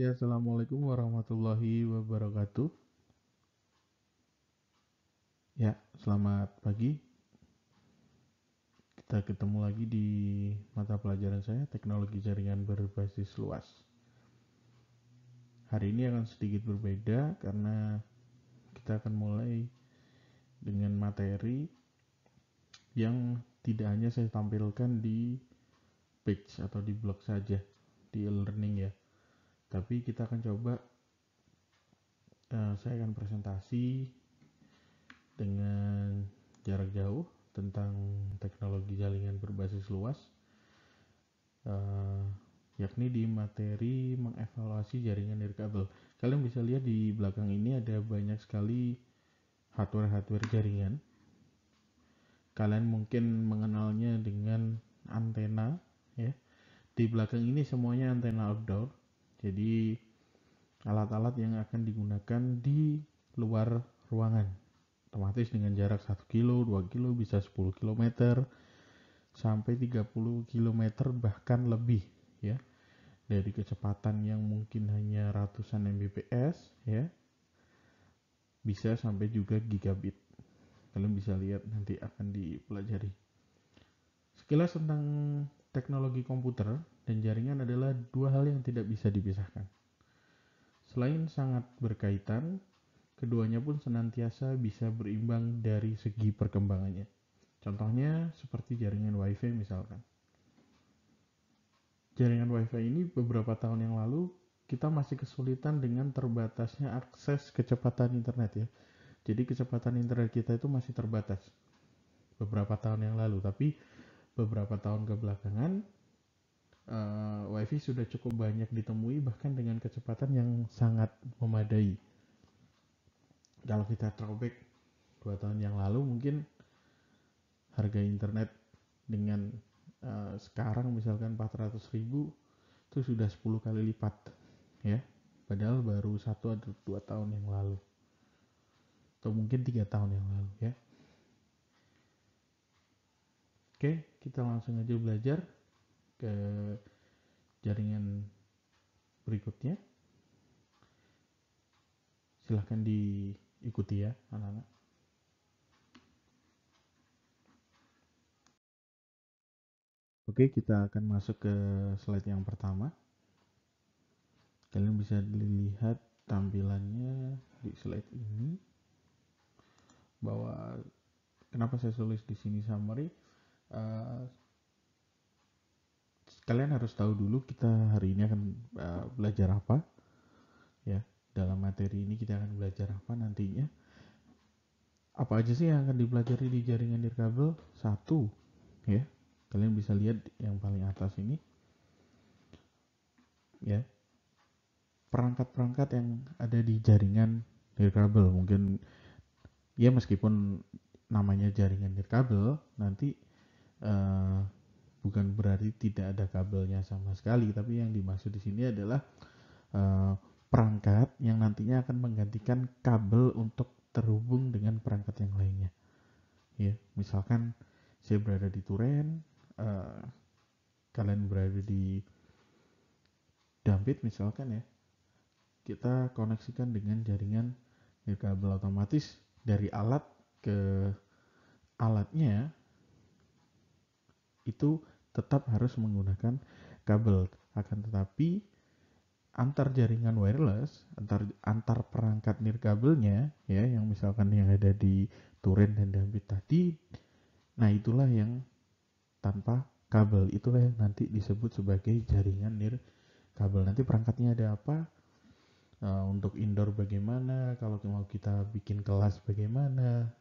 Ya, Assalamualaikum warahmatullahi wabarakatuh. Ya, selamat pagi. Kita ketemu lagi di mata pelajaran saya, Teknologi Jaringan Berbasis Luas. Hari ini akan sedikit berbeda karena kita akan mulai dengan materi yang tidak hanya saya tampilkan di page atau di blog saja, di e-learning ya tapi kita akan coba uh, saya akan presentasi dengan jarak jauh tentang teknologi jaringan berbasis luas uh, yakni di materi mengevaluasi jaringan nirkabel kalian bisa lihat di belakang ini ada banyak sekali hardware-hardware jaringan. Kalian mungkin mengenalnya dengan antena ya. Di belakang ini semuanya antena outdoor jadi alat-alat yang akan digunakan di luar ruangan. Otomatis dengan jarak 1 kilo, 2 kilo, bisa 10 km, sampai 30 km bahkan lebih ya. Dari kecepatan yang mungkin hanya ratusan Mbps ya. Bisa sampai juga gigabit. Kalian bisa lihat nanti akan dipelajari. Sekilas tentang teknologi komputer dan jaringan adalah dua hal yang tidak bisa dipisahkan. Selain sangat berkaitan, keduanya pun senantiasa bisa berimbang dari segi perkembangannya. Contohnya seperti jaringan WiFi misalkan. Jaringan WiFi ini beberapa tahun yang lalu kita masih kesulitan dengan terbatasnya akses kecepatan internet ya. Jadi kecepatan internet kita itu masih terbatas beberapa tahun yang lalu, tapi beberapa tahun kebelakangan uh, WiFi sudah cukup banyak ditemui bahkan dengan kecepatan yang sangat memadai. Kalau kita throwback dua tahun yang lalu mungkin harga internet dengan uh, sekarang misalkan 400 ribu itu sudah 10 kali lipat ya. Padahal baru satu atau dua tahun yang lalu. Atau mungkin tiga tahun yang lalu ya oke kita langsung aja belajar ke jaringan berikutnya silahkan diikuti ya anak-anak Oke, kita akan masuk ke slide yang pertama. Kalian bisa dilihat tampilannya di slide ini bahwa kenapa saya tulis di sini summary. Uh, kalian harus tahu dulu kita hari ini akan uh, belajar apa. Ya dalam materi ini kita akan belajar apa nantinya. Apa aja sih yang akan dipelajari di jaringan nirkabel satu ya kalian bisa lihat yang paling atas ini. Ya perangkat-perangkat yang ada di jaringan nirkabel mungkin ya meskipun namanya jaringan nirkabel nanti uh, bukan berarti tidak ada kabelnya sama sekali, tapi yang dimaksud di sini adalah uh, perangkat yang nantinya akan menggantikan kabel untuk terhubung dengan perangkat yang lainnya. Ya, misalkan saya berada di Turen, uh, kalian berada di Dampit misalkan ya, kita koneksikan dengan jaringan kabel otomatis dari alat ke alatnya itu tetap harus menggunakan kabel. Akan tetapi antar jaringan wireless, antar antar perangkat nirkabelnya ya yang misalkan yang ada di Turen dan Dambit tadi, nah itulah yang tanpa kabel itulah yang nanti disebut sebagai jaringan nirkabel. Nanti perangkatnya ada apa? Uh, untuk indoor bagaimana, kalau mau kita bikin kelas bagaimana,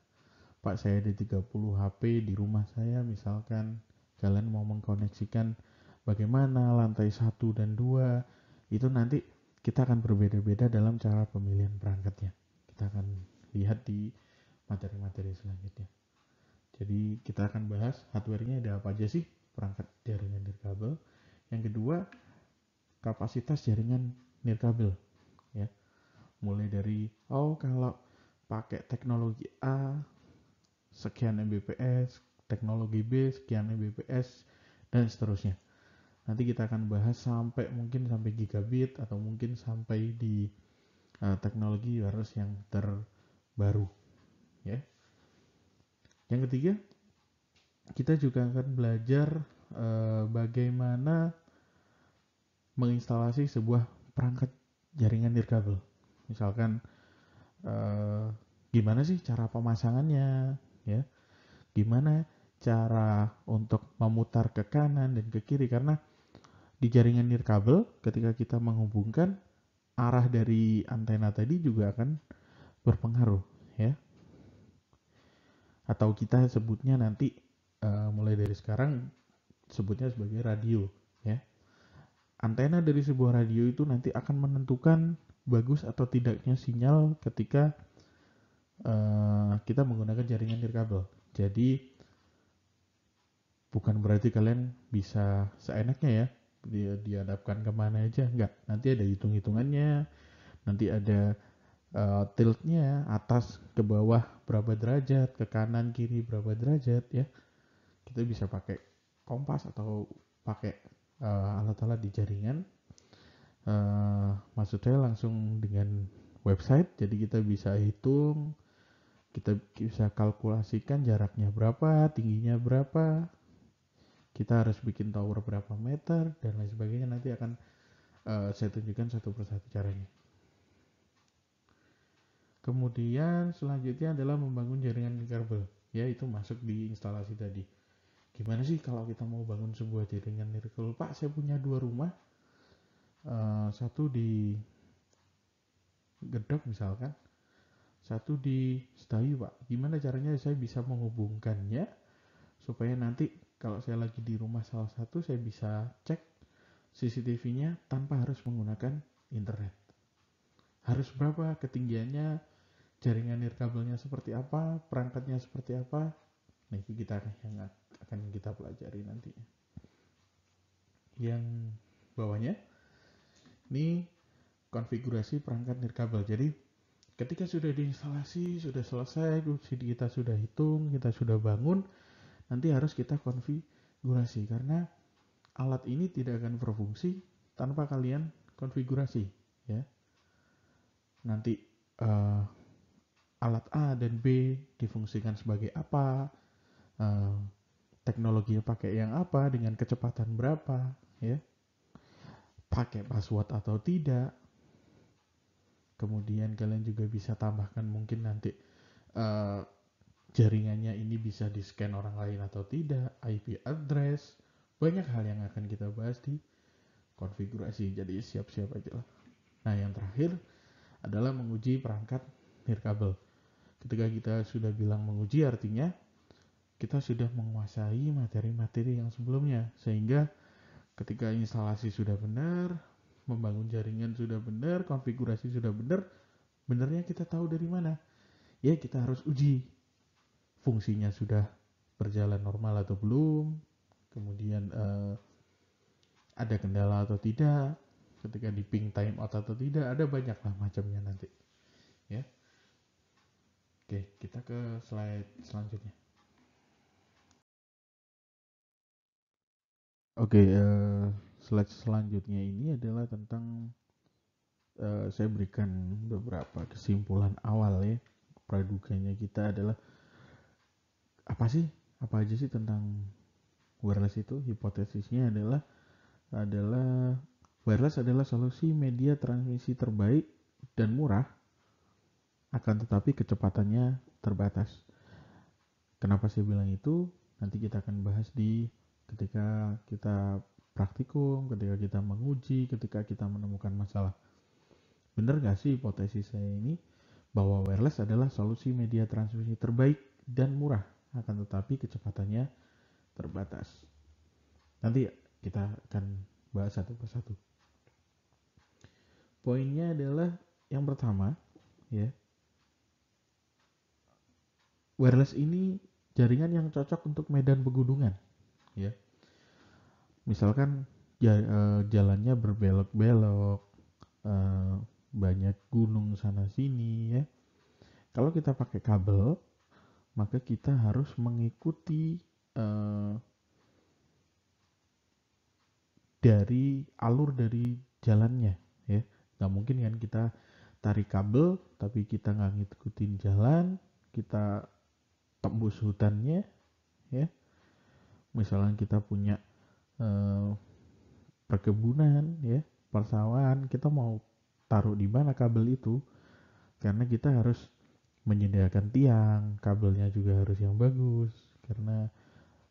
Pak saya ada 30 HP di rumah saya misalkan kalian mau mengkoneksikan bagaimana lantai satu dan dua itu nanti kita akan berbeda-beda dalam cara pemilihan perangkatnya. Kita akan lihat di materi-materi selanjutnya. Jadi kita akan bahas hardware-nya ada apa aja sih perangkat jaringan nirkabel. Yang kedua kapasitas jaringan nirkabel ya. Mulai dari oh kalau pakai teknologi A sekian Mbps teknologi B sekian Mbps dan seterusnya. nanti kita akan bahas sampai mungkin sampai gigabit atau mungkin sampai di uh, teknologi wireless yang terbaru ya. Yang ketiga kita juga akan belajar uh, bagaimana menginstalasi sebuah perangkat jaringan nirkabel. Misalkan uh, gimana sih cara pemasangannya ya? Gimana cara untuk memutar ke kanan dan ke kiri. Karena di jaringan nirkabel ketika kita menghubungkan arah dari antena tadi juga akan berpengaruh ya. Atau kita sebutnya nanti uh, mulai dari sekarang sebutnya sebagai radio ya. Antena dari sebuah radio itu nanti akan menentukan bagus atau tidaknya sinyal ketika uh, kita menggunakan jaringan nirkabel jadi bukan berarti kalian bisa seenaknya ya dia dihadapkan ke mana aja enggak. Nanti ada hitung hitungannya nanti ada uh, tiltnya atas ke bawah berapa derajat ke kanan kiri berapa derajat ya. Kita bisa pakai kompas atau pakai uh, alat-alat di jaringan. Uh, maksud saya langsung dengan website jadi kita bisa hitung kita bisa kalkulasikan jaraknya berapa tingginya berapa kita harus bikin tower berapa meter dan lain sebagainya nanti akan uh, saya tunjukkan satu persatu caranya. Kemudian selanjutnya adalah membangun jaringan kabel ya itu masuk di instalasi tadi. Gimana sih kalau kita mau bangun sebuah jaringan kabel pak saya punya dua rumah. Uh, satu di Gedok misalkan. Satu di Setayu pak. Gimana caranya saya bisa menghubungkannya supaya nanti kalau saya lagi di rumah salah satu saya bisa cek CCTV-nya tanpa harus menggunakan internet. Harus berapa ketinggiannya, jaringan nirkabelnya seperti apa, perangkatnya seperti apa. Nah itu kita yang akan kita pelajari nantinya. Yang bawahnya ini konfigurasi perangkat nirkabel. Jadi ketika sudah diinstalasi, sudah selesai, kita sudah hitung, kita sudah bangun, nanti harus kita konfigurasi. Karena alat ini tidak akan berfungsi tanpa kalian konfigurasi ya. Nanti uh, alat A dan B difungsikan sebagai apa uh, teknologinya pakai yang apa dengan kecepatan berapa ya. Pakai password atau tidak. Kemudian kalian juga bisa tambahkan mungkin nanti uh, jaringannya ini bisa di scan orang lain atau tidak, IP address, banyak hal yang akan kita bahas di konfigurasi. Jadi siap-siap aja lah. Nah yang terakhir adalah menguji perangkat nirkabel. Ketika kita sudah bilang menguji artinya kita sudah menguasai materi-materi yang sebelumnya sehingga ketika instalasi sudah benar, membangun jaringan sudah benar, konfigurasi sudah benar, benernya kita tahu dari mana. Ya kita harus uji fungsinya sudah berjalan normal atau belum, kemudian uh, ada kendala atau tidak, ketika di ping time out atau tidak, ada banyak lah macamnya nanti. Ya. Oke, kita ke slide selanjutnya. Oke, uh, slide selanjutnya ini adalah tentang uh, saya berikan beberapa kesimpulan awal ya. Praduganya kita adalah apa sih? Apa aja sih tentang wireless itu? Hipotesisnya adalah adalah wireless adalah solusi media transmisi terbaik dan murah akan tetapi kecepatannya terbatas. Kenapa saya bilang itu? Nanti kita akan bahas di ketika kita praktikum ketika kita menguji ketika kita menemukan masalah. Benar gak sih hipotesis saya ini? Bahwa wireless adalah solusi media transmisi terbaik dan murah akan tetapi kecepatannya terbatas. Nanti kita akan bahas satu persatu. Poinnya adalah yang pertama, ya. Wireless ini jaringan yang cocok untuk medan pegunungan, ya. Misalkan eh, jalannya berbelok-belok, eh, banyak gunung sana sini, ya. Kalau kita pakai kabel, maka kita harus mengikuti uh, dari alur dari jalannya ya. Nggak mungkin kan kita tarik kabel tapi kita nggak ngikutin jalan kita tembus hutannya ya. Misalnya kita punya eh, perkebunan ya persawahan kita mau taruh di mana kabel itu? Karena kita harus menyediakan tiang kabelnya juga harus yang bagus karena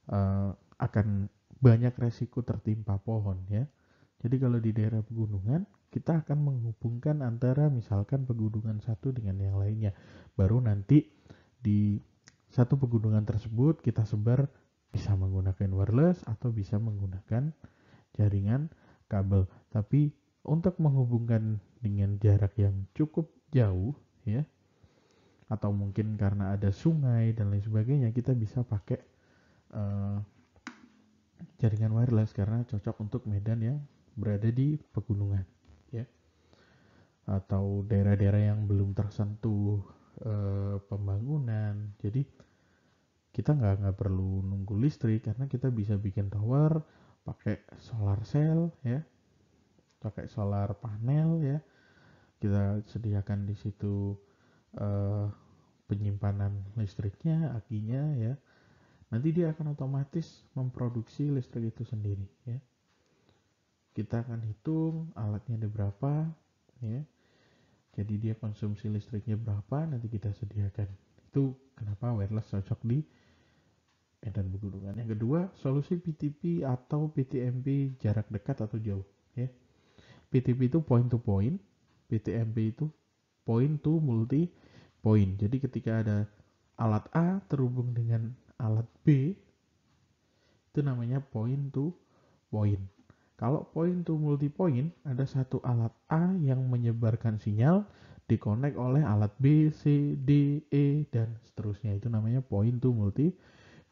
eh, akan banyak resiko tertimpa pohon ya jadi kalau di daerah pegunungan kita akan menghubungkan antara misalkan pegunungan satu dengan yang lainnya. Baru nanti di satu pegunungan tersebut kita sebar bisa menggunakan wireless atau bisa menggunakan jaringan kabel. Tapi untuk menghubungkan dengan jarak yang cukup jauh ya atau mungkin karena ada sungai dan lain sebagainya kita bisa pakai uh, jaringan wireless karena cocok untuk medan yang berada di pegunungan ya. Atau daerah-daerah yang belum tersentuh e, pembangunan. Jadi kita nggak nggak perlu nunggu listrik karena kita bisa bikin tower pakai solar cell ya. Pakai solar panel ya. Kita sediakan di situ e, penyimpanan listriknya akinya ya. Nanti dia akan otomatis memproduksi listrik itu sendiri ya. Kita akan hitung alatnya ada berapa ya. Jadi dia konsumsi listriknya berapa nanti kita sediakan. Itu kenapa wireless cocok di medan pegunungan. Yang kedua solusi PTP atau PTMP jarak dekat atau jauh ya. PTP itu point to point PTMP itu point to multi point jadi ketika ada alat A terhubung dengan alat B itu namanya point to point kalau point to multi point, ada satu alat A yang menyebarkan sinyal dikonek oleh alat B, C, D, E, dan seterusnya. Itu namanya point to multi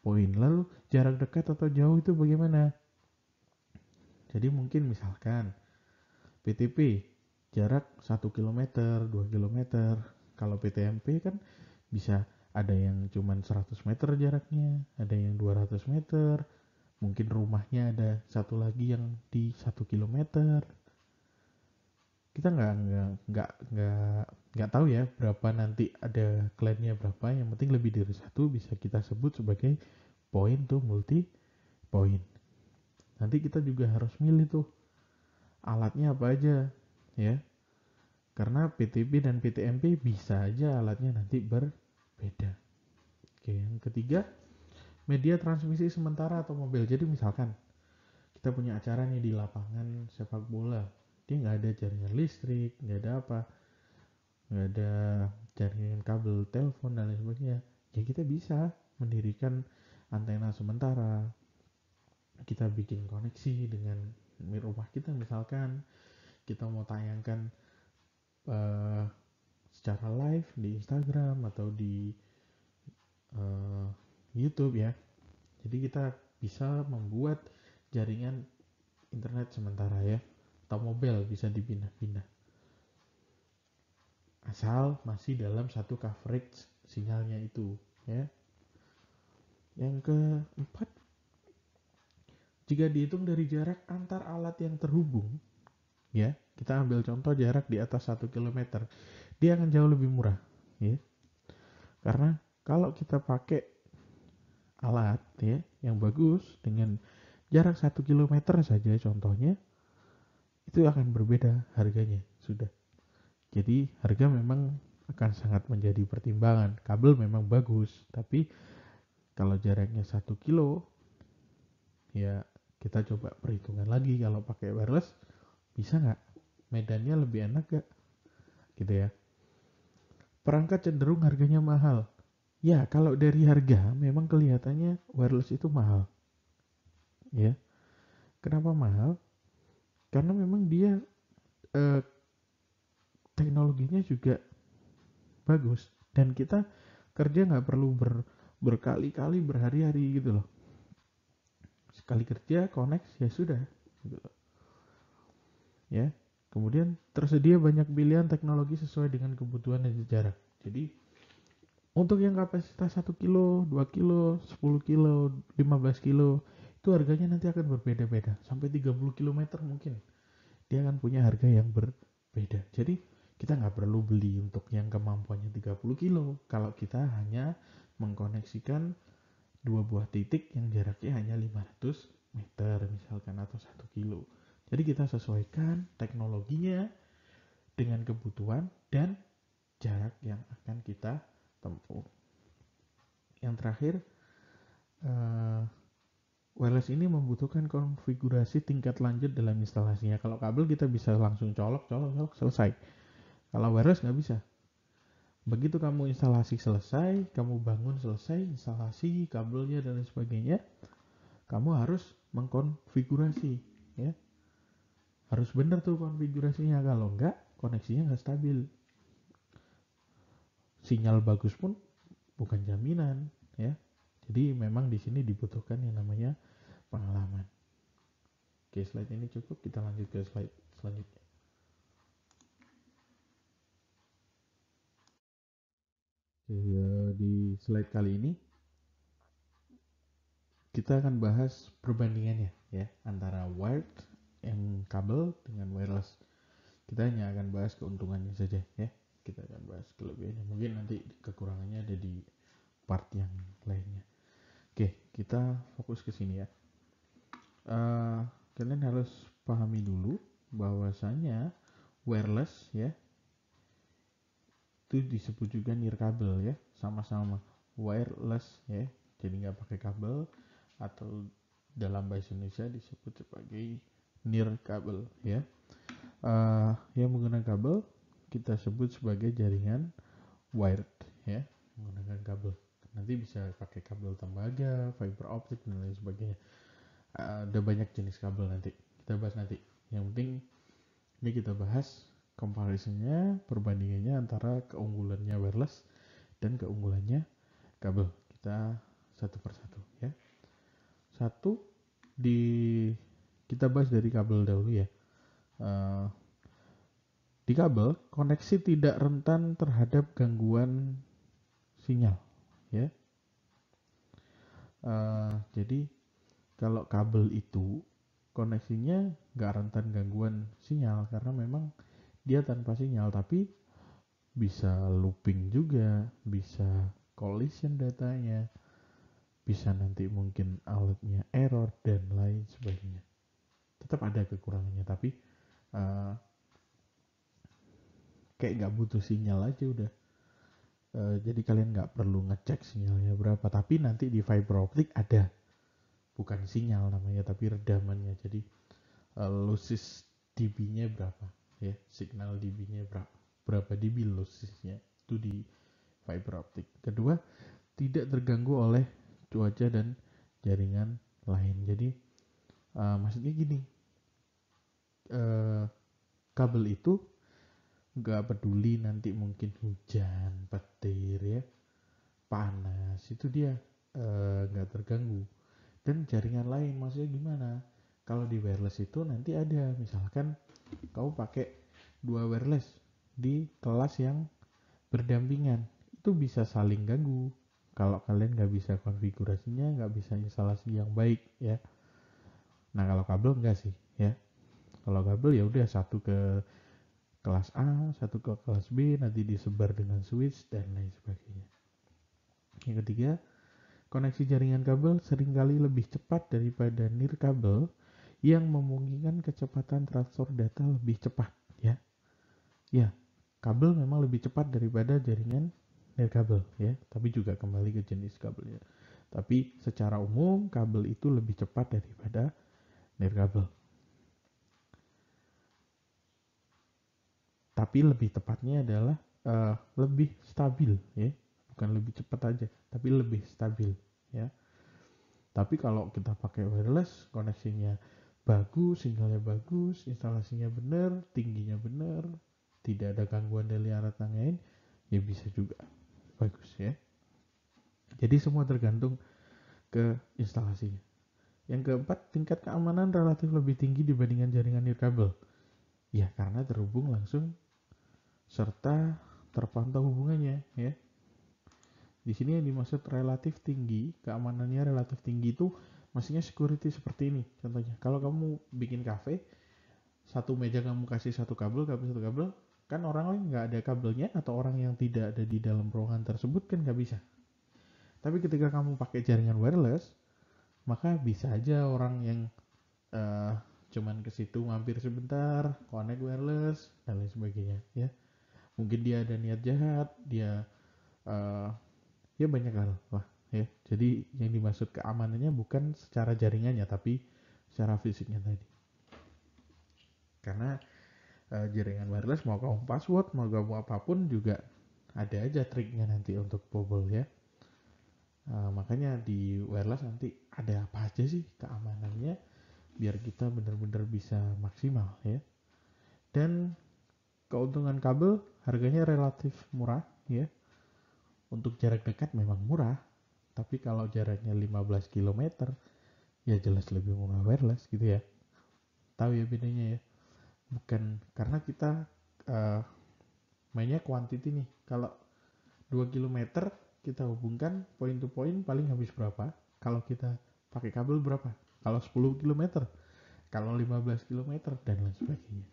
point. Lalu jarak dekat atau jauh itu bagaimana? Jadi mungkin misalkan PTP jarak 1 km, 2 km. Kalau PTMP kan bisa ada yang cuma 100 meter jaraknya, ada yang 200 meter, mungkin rumahnya ada satu lagi yang di satu kilometer. Kita nggak nggak nggak nggak nggak tahu ya berapa nanti ada klaimnya berapa. Yang penting lebih dari satu bisa kita sebut sebagai poin tuh multi poin. Nanti kita juga harus milih tuh alatnya apa aja ya karena PTP dan PTMP bisa aja alatnya nanti berbeda oke yang ketiga media transmisi sementara atau mobil. Jadi misalkan kita punya acara nih di lapangan sepak bola, dia nggak ada jaringan listrik, nggak ada apa, nggak ada jaringan kabel telepon dan lain sebagainya. Ya kita bisa mendirikan antena sementara. Kita bikin koneksi dengan rumah kita misalkan kita mau tayangkan uh, secara live di Instagram atau di uh, YouTube ya. Jadi kita bisa membuat jaringan internet sementara ya atau mobil bisa dipindah-pindah. Asal masih dalam satu coverage sinyalnya itu ya. Yang keempat, jika dihitung dari jarak antar alat yang terhubung, ya, kita ambil contoh jarak di atas 1 km, dia akan jauh lebih murah, ya. Karena kalau kita pakai alat ya yang bagus dengan jarak satu kilometer saja contohnya itu akan berbeda harganya sudah. Jadi harga memang akan sangat menjadi pertimbangan. Kabel memang bagus tapi kalau jaraknya satu kilo ya kita coba perhitungan lagi kalau pakai wireless bisa nggak medannya lebih enak gak gitu ya perangkat cenderung harganya mahal Ya, kalau dari harga memang kelihatannya wireless itu mahal. Ya. Kenapa mahal? Karena memang dia eh, teknologinya juga bagus dan kita kerja nggak perlu ber, berkali-kali berhari-hari gitu loh. Sekali kerja connect ya sudah gitu Ya. Kemudian tersedia banyak pilihan teknologi sesuai dengan kebutuhan dan jarak. Jadi untuk yang kapasitas 1 kilo, 2 kilo, 10 kilo, 15 kilo itu harganya nanti akan berbeda-beda. Sampai 30 km mungkin. Dia akan punya harga yang berbeda. Jadi kita nggak perlu beli untuk yang kemampuannya 30 kilo. Kalau kita hanya mengkoneksikan dua buah titik yang jaraknya hanya 500 meter misalkan atau satu kilo jadi kita sesuaikan teknologinya dengan kebutuhan dan jarak yang akan kita tempuh yang terakhir uh, wireless ini membutuhkan konfigurasi tingkat lanjut dalam instalasinya. Kalau kabel kita bisa langsung colok, colok, colok, selesai. Kalau wireless nggak bisa. Begitu kamu instalasi selesai, kamu bangun selesai, instalasi kabelnya dan lain sebagainya, kamu harus mengkonfigurasi, ya. Harus benar tuh konfigurasinya. Kalau enggak, koneksinya nggak stabil. Sinyal bagus pun bukan jaminan, ya. Jadi memang di sini dibutuhkan yang namanya pengalaman. Oke, slide ini cukup, kita lanjut ke slide selanjutnya. Oke, ya, di slide kali ini kita akan bahas perbandingannya ya antara wired yang kabel dengan wireless. Kita hanya akan bahas keuntungannya saja ya. Kita akan bahas kelebihannya. Mungkin nanti kekurangannya ada di part yang lainnya. Oke, kita fokus ke sini ya uh, kalian harus pahami dulu bahwasanya wireless ya itu disebut juga nirkabel ya sama-sama wireless ya jadi nggak pakai kabel atau dalam bahasa Indonesia disebut sebagai nirkabel ya. Uh, yang menggunakan kabel kita sebut sebagai jaringan wired ya. Menggunakan kabel. Nanti bisa pakai kabel tembaga fiber optik dan lain sebagainya. Ada banyak jenis kabel nanti. Kita bahas nanti. Yang penting ini kita bahas comparisonnya perbandingannya antara keunggulannya wireless dan keunggulannya kabel. Kita satu persatu ya. Satu di kita bahas dari kabel dahulu ya. Uh, di kabel koneksi tidak rentan terhadap gangguan sinyal ya. Uh, jadi kalau kabel itu koneksinya nggak rentan gangguan sinyal karena memang dia tanpa sinyal tapi bisa looping juga bisa collision datanya bisa nanti mungkin alatnya error dan lain sebagainya tetap ada kekurangannya tapi uh, kayak nggak butuh sinyal aja udah. Uh, jadi kalian nggak perlu ngecek sinyalnya berapa tapi nanti di fiber optic ada. Bukan sinyal namanya tapi redamannya. Jadi uh, losses dB-nya berapa ya signal dB-nya berapa berapa dB lossesnya itu di fiber optic kedua tidak terganggu oleh cuaca dan jaringan lain. Jadi uh, maksudnya gini. Uh, kabel itu nggak peduli nanti mungkin hujan petir ya panas itu dia nggak uh, terganggu. Dan jaringan lain maksudnya gimana? Kalau di wireless itu nanti ada misalkan kamu pakai dua wireless di kelas yang berdampingan itu bisa saling ganggu. Kalau kalian nggak bisa konfigurasinya nggak bisa instalasi yang baik ya nah kalau kabel enggak sih ya kalau kabel ya udah satu ke kelas A satu ke kelas B nanti disebar dengan switch dan lain sebagainya yang ketiga Koneksi jaringan kabel sering kali lebih cepat daripada nirkabel yang memungkinkan kecepatan transfer data lebih cepat ya. Ya, kabel memang lebih cepat daripada jaringan nirkabel ya, tapi juga kembali ke jenis kabelnya. Tapi secara umum kabel itu lebih cepat daripada nirkabel. Tapi lebih tepatnya adalah uh, lebih stabil ya. Bukan lebih cepat aja tapi lebih stabil ya. Tapi kalau kita pakai wireless koneksinya bagus sinyalnya bagus instalasinya benar tingginya benar tidak ada gangguan dari alat yang lain ya bisa juga. Bagus ya. Jadi semua tergantung ke instalasinya yang keempat tingkat keamanan relatif lebih tinggi dibandingkan jaringan nirkabel. Ya karena terhubung langsung serta terpantau hubungannya ya. Di sini yang dimaksud relatif tinggi, keamanannya relatif tinggi itu maksudnya security seperti ini contohnya. Kalau kamu bikin cafe satu meja kamu kasih satu kabel kabel satu kabel kan orang lain nggak ada kabelnya atau orang yang tidak ada di dalam ruangan tersebut kan nggak bisa. Tapi ketika kamu pakai jaringan wireless maka bisa aja orang yang uh, cuman ke situ mampir sebentar connect wireless dan lain sebagainya ya. Mungkin dia ada niat jahat dia uh, ya banyak hal lah ya. Jadi yang dimaksud keamanannya bukan secara jaringannya tapi secara fisiknya tadi. Karena uh, jaringan wireless mau kamu password mau kamu apa pun juga ada aja triknya nanti untuk bobol ya. Uh, makanya di wireless nanti ada apa aja sih keamanannya biar kita benar-benar bisa maksimal ya? Dan keuntungan kabel harganya relatif murah ya. Untuk jarak dekat memang murah tapi kalau jaraknya 15 km ya jelas lebih murah wireless gitu ya. Tahu ya bedanya ya? Bukan karena kita uh, mainnya quantity nih. Kalau 2 km kita hubungkan point to point paling habis berapa? Kalau kita pakai kabel berapa? Kalau 10 km kalau 15 km dan lain sebagainya.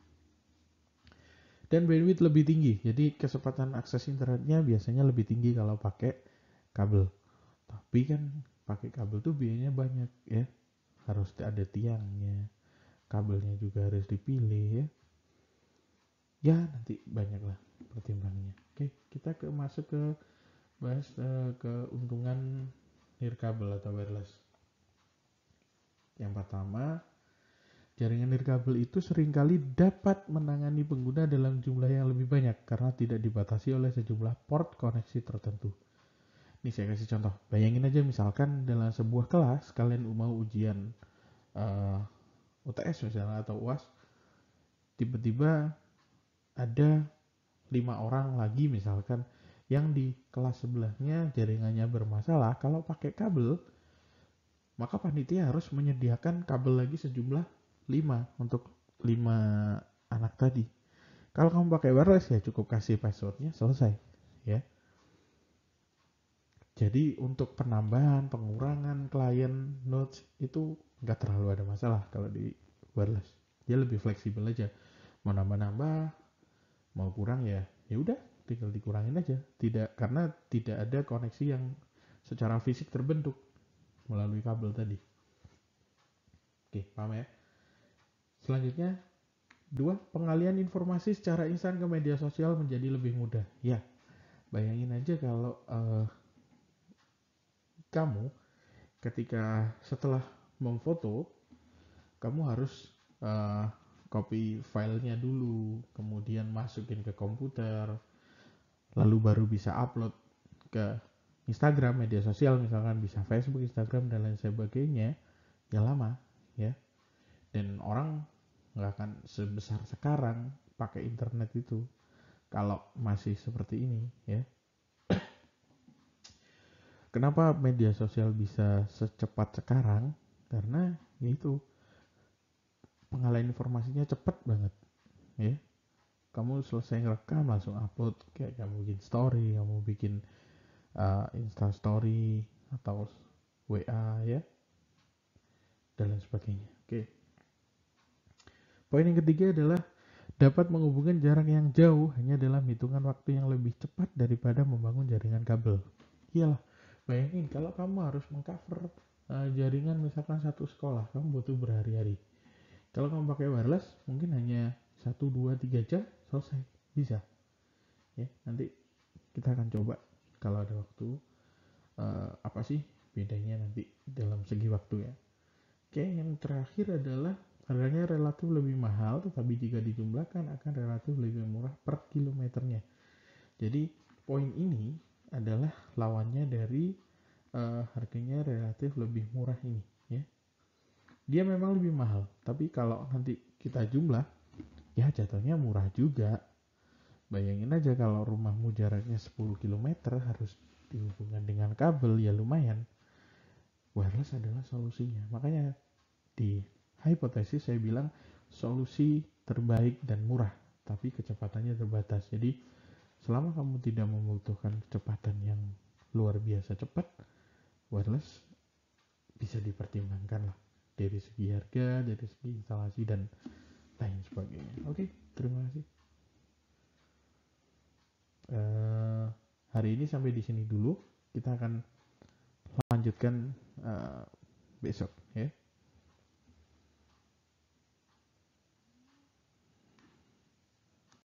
Dan bandwidth lebih tinggi jadi kecepatan akses internetnya biasanya lebih tinggi kalau pakai kabel. Tapi kan pakai kabel tuh biayanya banyak ya. Harus ada tiangnya kabelnya juga harus dipilih ya. Ya nanti banyak lah pertimbangannya. Oke kita ke masuk ke bahas uh, keuntungan nirkabel atau wireless yang pertama jaringan nirkabel itu sering kali dapat menangani pengguna dalam jumlah yang lebih banyak karena tidak dibatasi oleh sejumlah port koneksi tertentu ini saya kasih contoh. Bayangin aja misalkan dalam sebuah kelas kalian mau ujian uh, eh, UTS misalnya atau UAS, tiba-tiba ada lima orang lagi misalkan yang di kelas sebelahnya jaringannya bermasalah. Kalau pakai kabel, maka panitia harus menyediakan kabel lagi sejumlah lima untuk lima anak tadi. Kalau kamu pakai wireless ya cukup kasih passwordnya selesai, ya. Jadi untuk penambahan, pengurangan klien nodes itu nggak terlalu ada masalah kalau di wireless. Dia lebih fleksibel aja. Mau nambah-nambah, mau kurang ya, ya udah tinggal dikurangin aja. Tidak karena tidak ada koneksi yang secara fisik terbentuk melalui kabel tadi. Oke, paham ya? Selanjutnya, dua, pengalian informasi secara instan ke media sosial menjadi lebih mudah. Ya, bayangin aja kalau uh, kamu ketika setelah memfoto kamu harus uh, copy filenya dulu kemudian masukin ke komputer lalu baru bisa upload ke Instagram media sosial misalkan bisa Facebook Instagram dan lain sebagainya ya lama ya dan orang nggak akan sebesar sekarang pakai internet itu kalau masih seperti ini ya Kenapa media sosial bisa secepat sekarang? Karena ya itu pengalian informasinya cepat banget, ya. Kamu selesai ngerekam langsung upload kayak kamu bikin story, kamu bikin uh, Insta story atau WA ya dan lain sebagainya. Oke. Poin yang ketiga adalah dapat menghubungkan jarak yang jauh hanya dalam hitungan waktu yang lebih cepat daripada membangun jaringan kabel. Iyalah, Bayangin kalau kamu harus mengcover uh, jaringan misalkan satu sekolah, kamu butuh berhari-hari. Kalau kamu pakai wireless, mungkin hanya satu dua tiga jam selesai, bisa. Ya, nanti kita akan coba kalau ada waktu uh, apa sih bedanya nanti dalam segi waktu ya. Oke, yang terakhir adalah harganya relatif lebih mahal, tetapi jika dijumlahkan akan relatif lebih murah per kilometernya. Jadi poin ini adalah lawannya dari uh, harganya relatif lebih murah ini ya dia memang lebih mahal tapi kalau nanti kita jumlah ya jatuhnya murah juga bayangin aja kalau rumahmu jaraknya 10 km harus dihubungkan dengan kabel ya lumayan. Wireless adalah solusinya. Makanya di hipotesis saya bilang solusi terbaik dan murah tapi kecepatannya terbatas. Jadi selama kamu tidak membutuhkan kecepatan yang luar biasa cepat wireless bisa dipertimbangkan lah. Dari segi harga dari segi instalasi dan lain sebagainya. Oke terima kasih uh, hari ini sampai di sini dulu. Kita akan lanjutkan uh, besok ya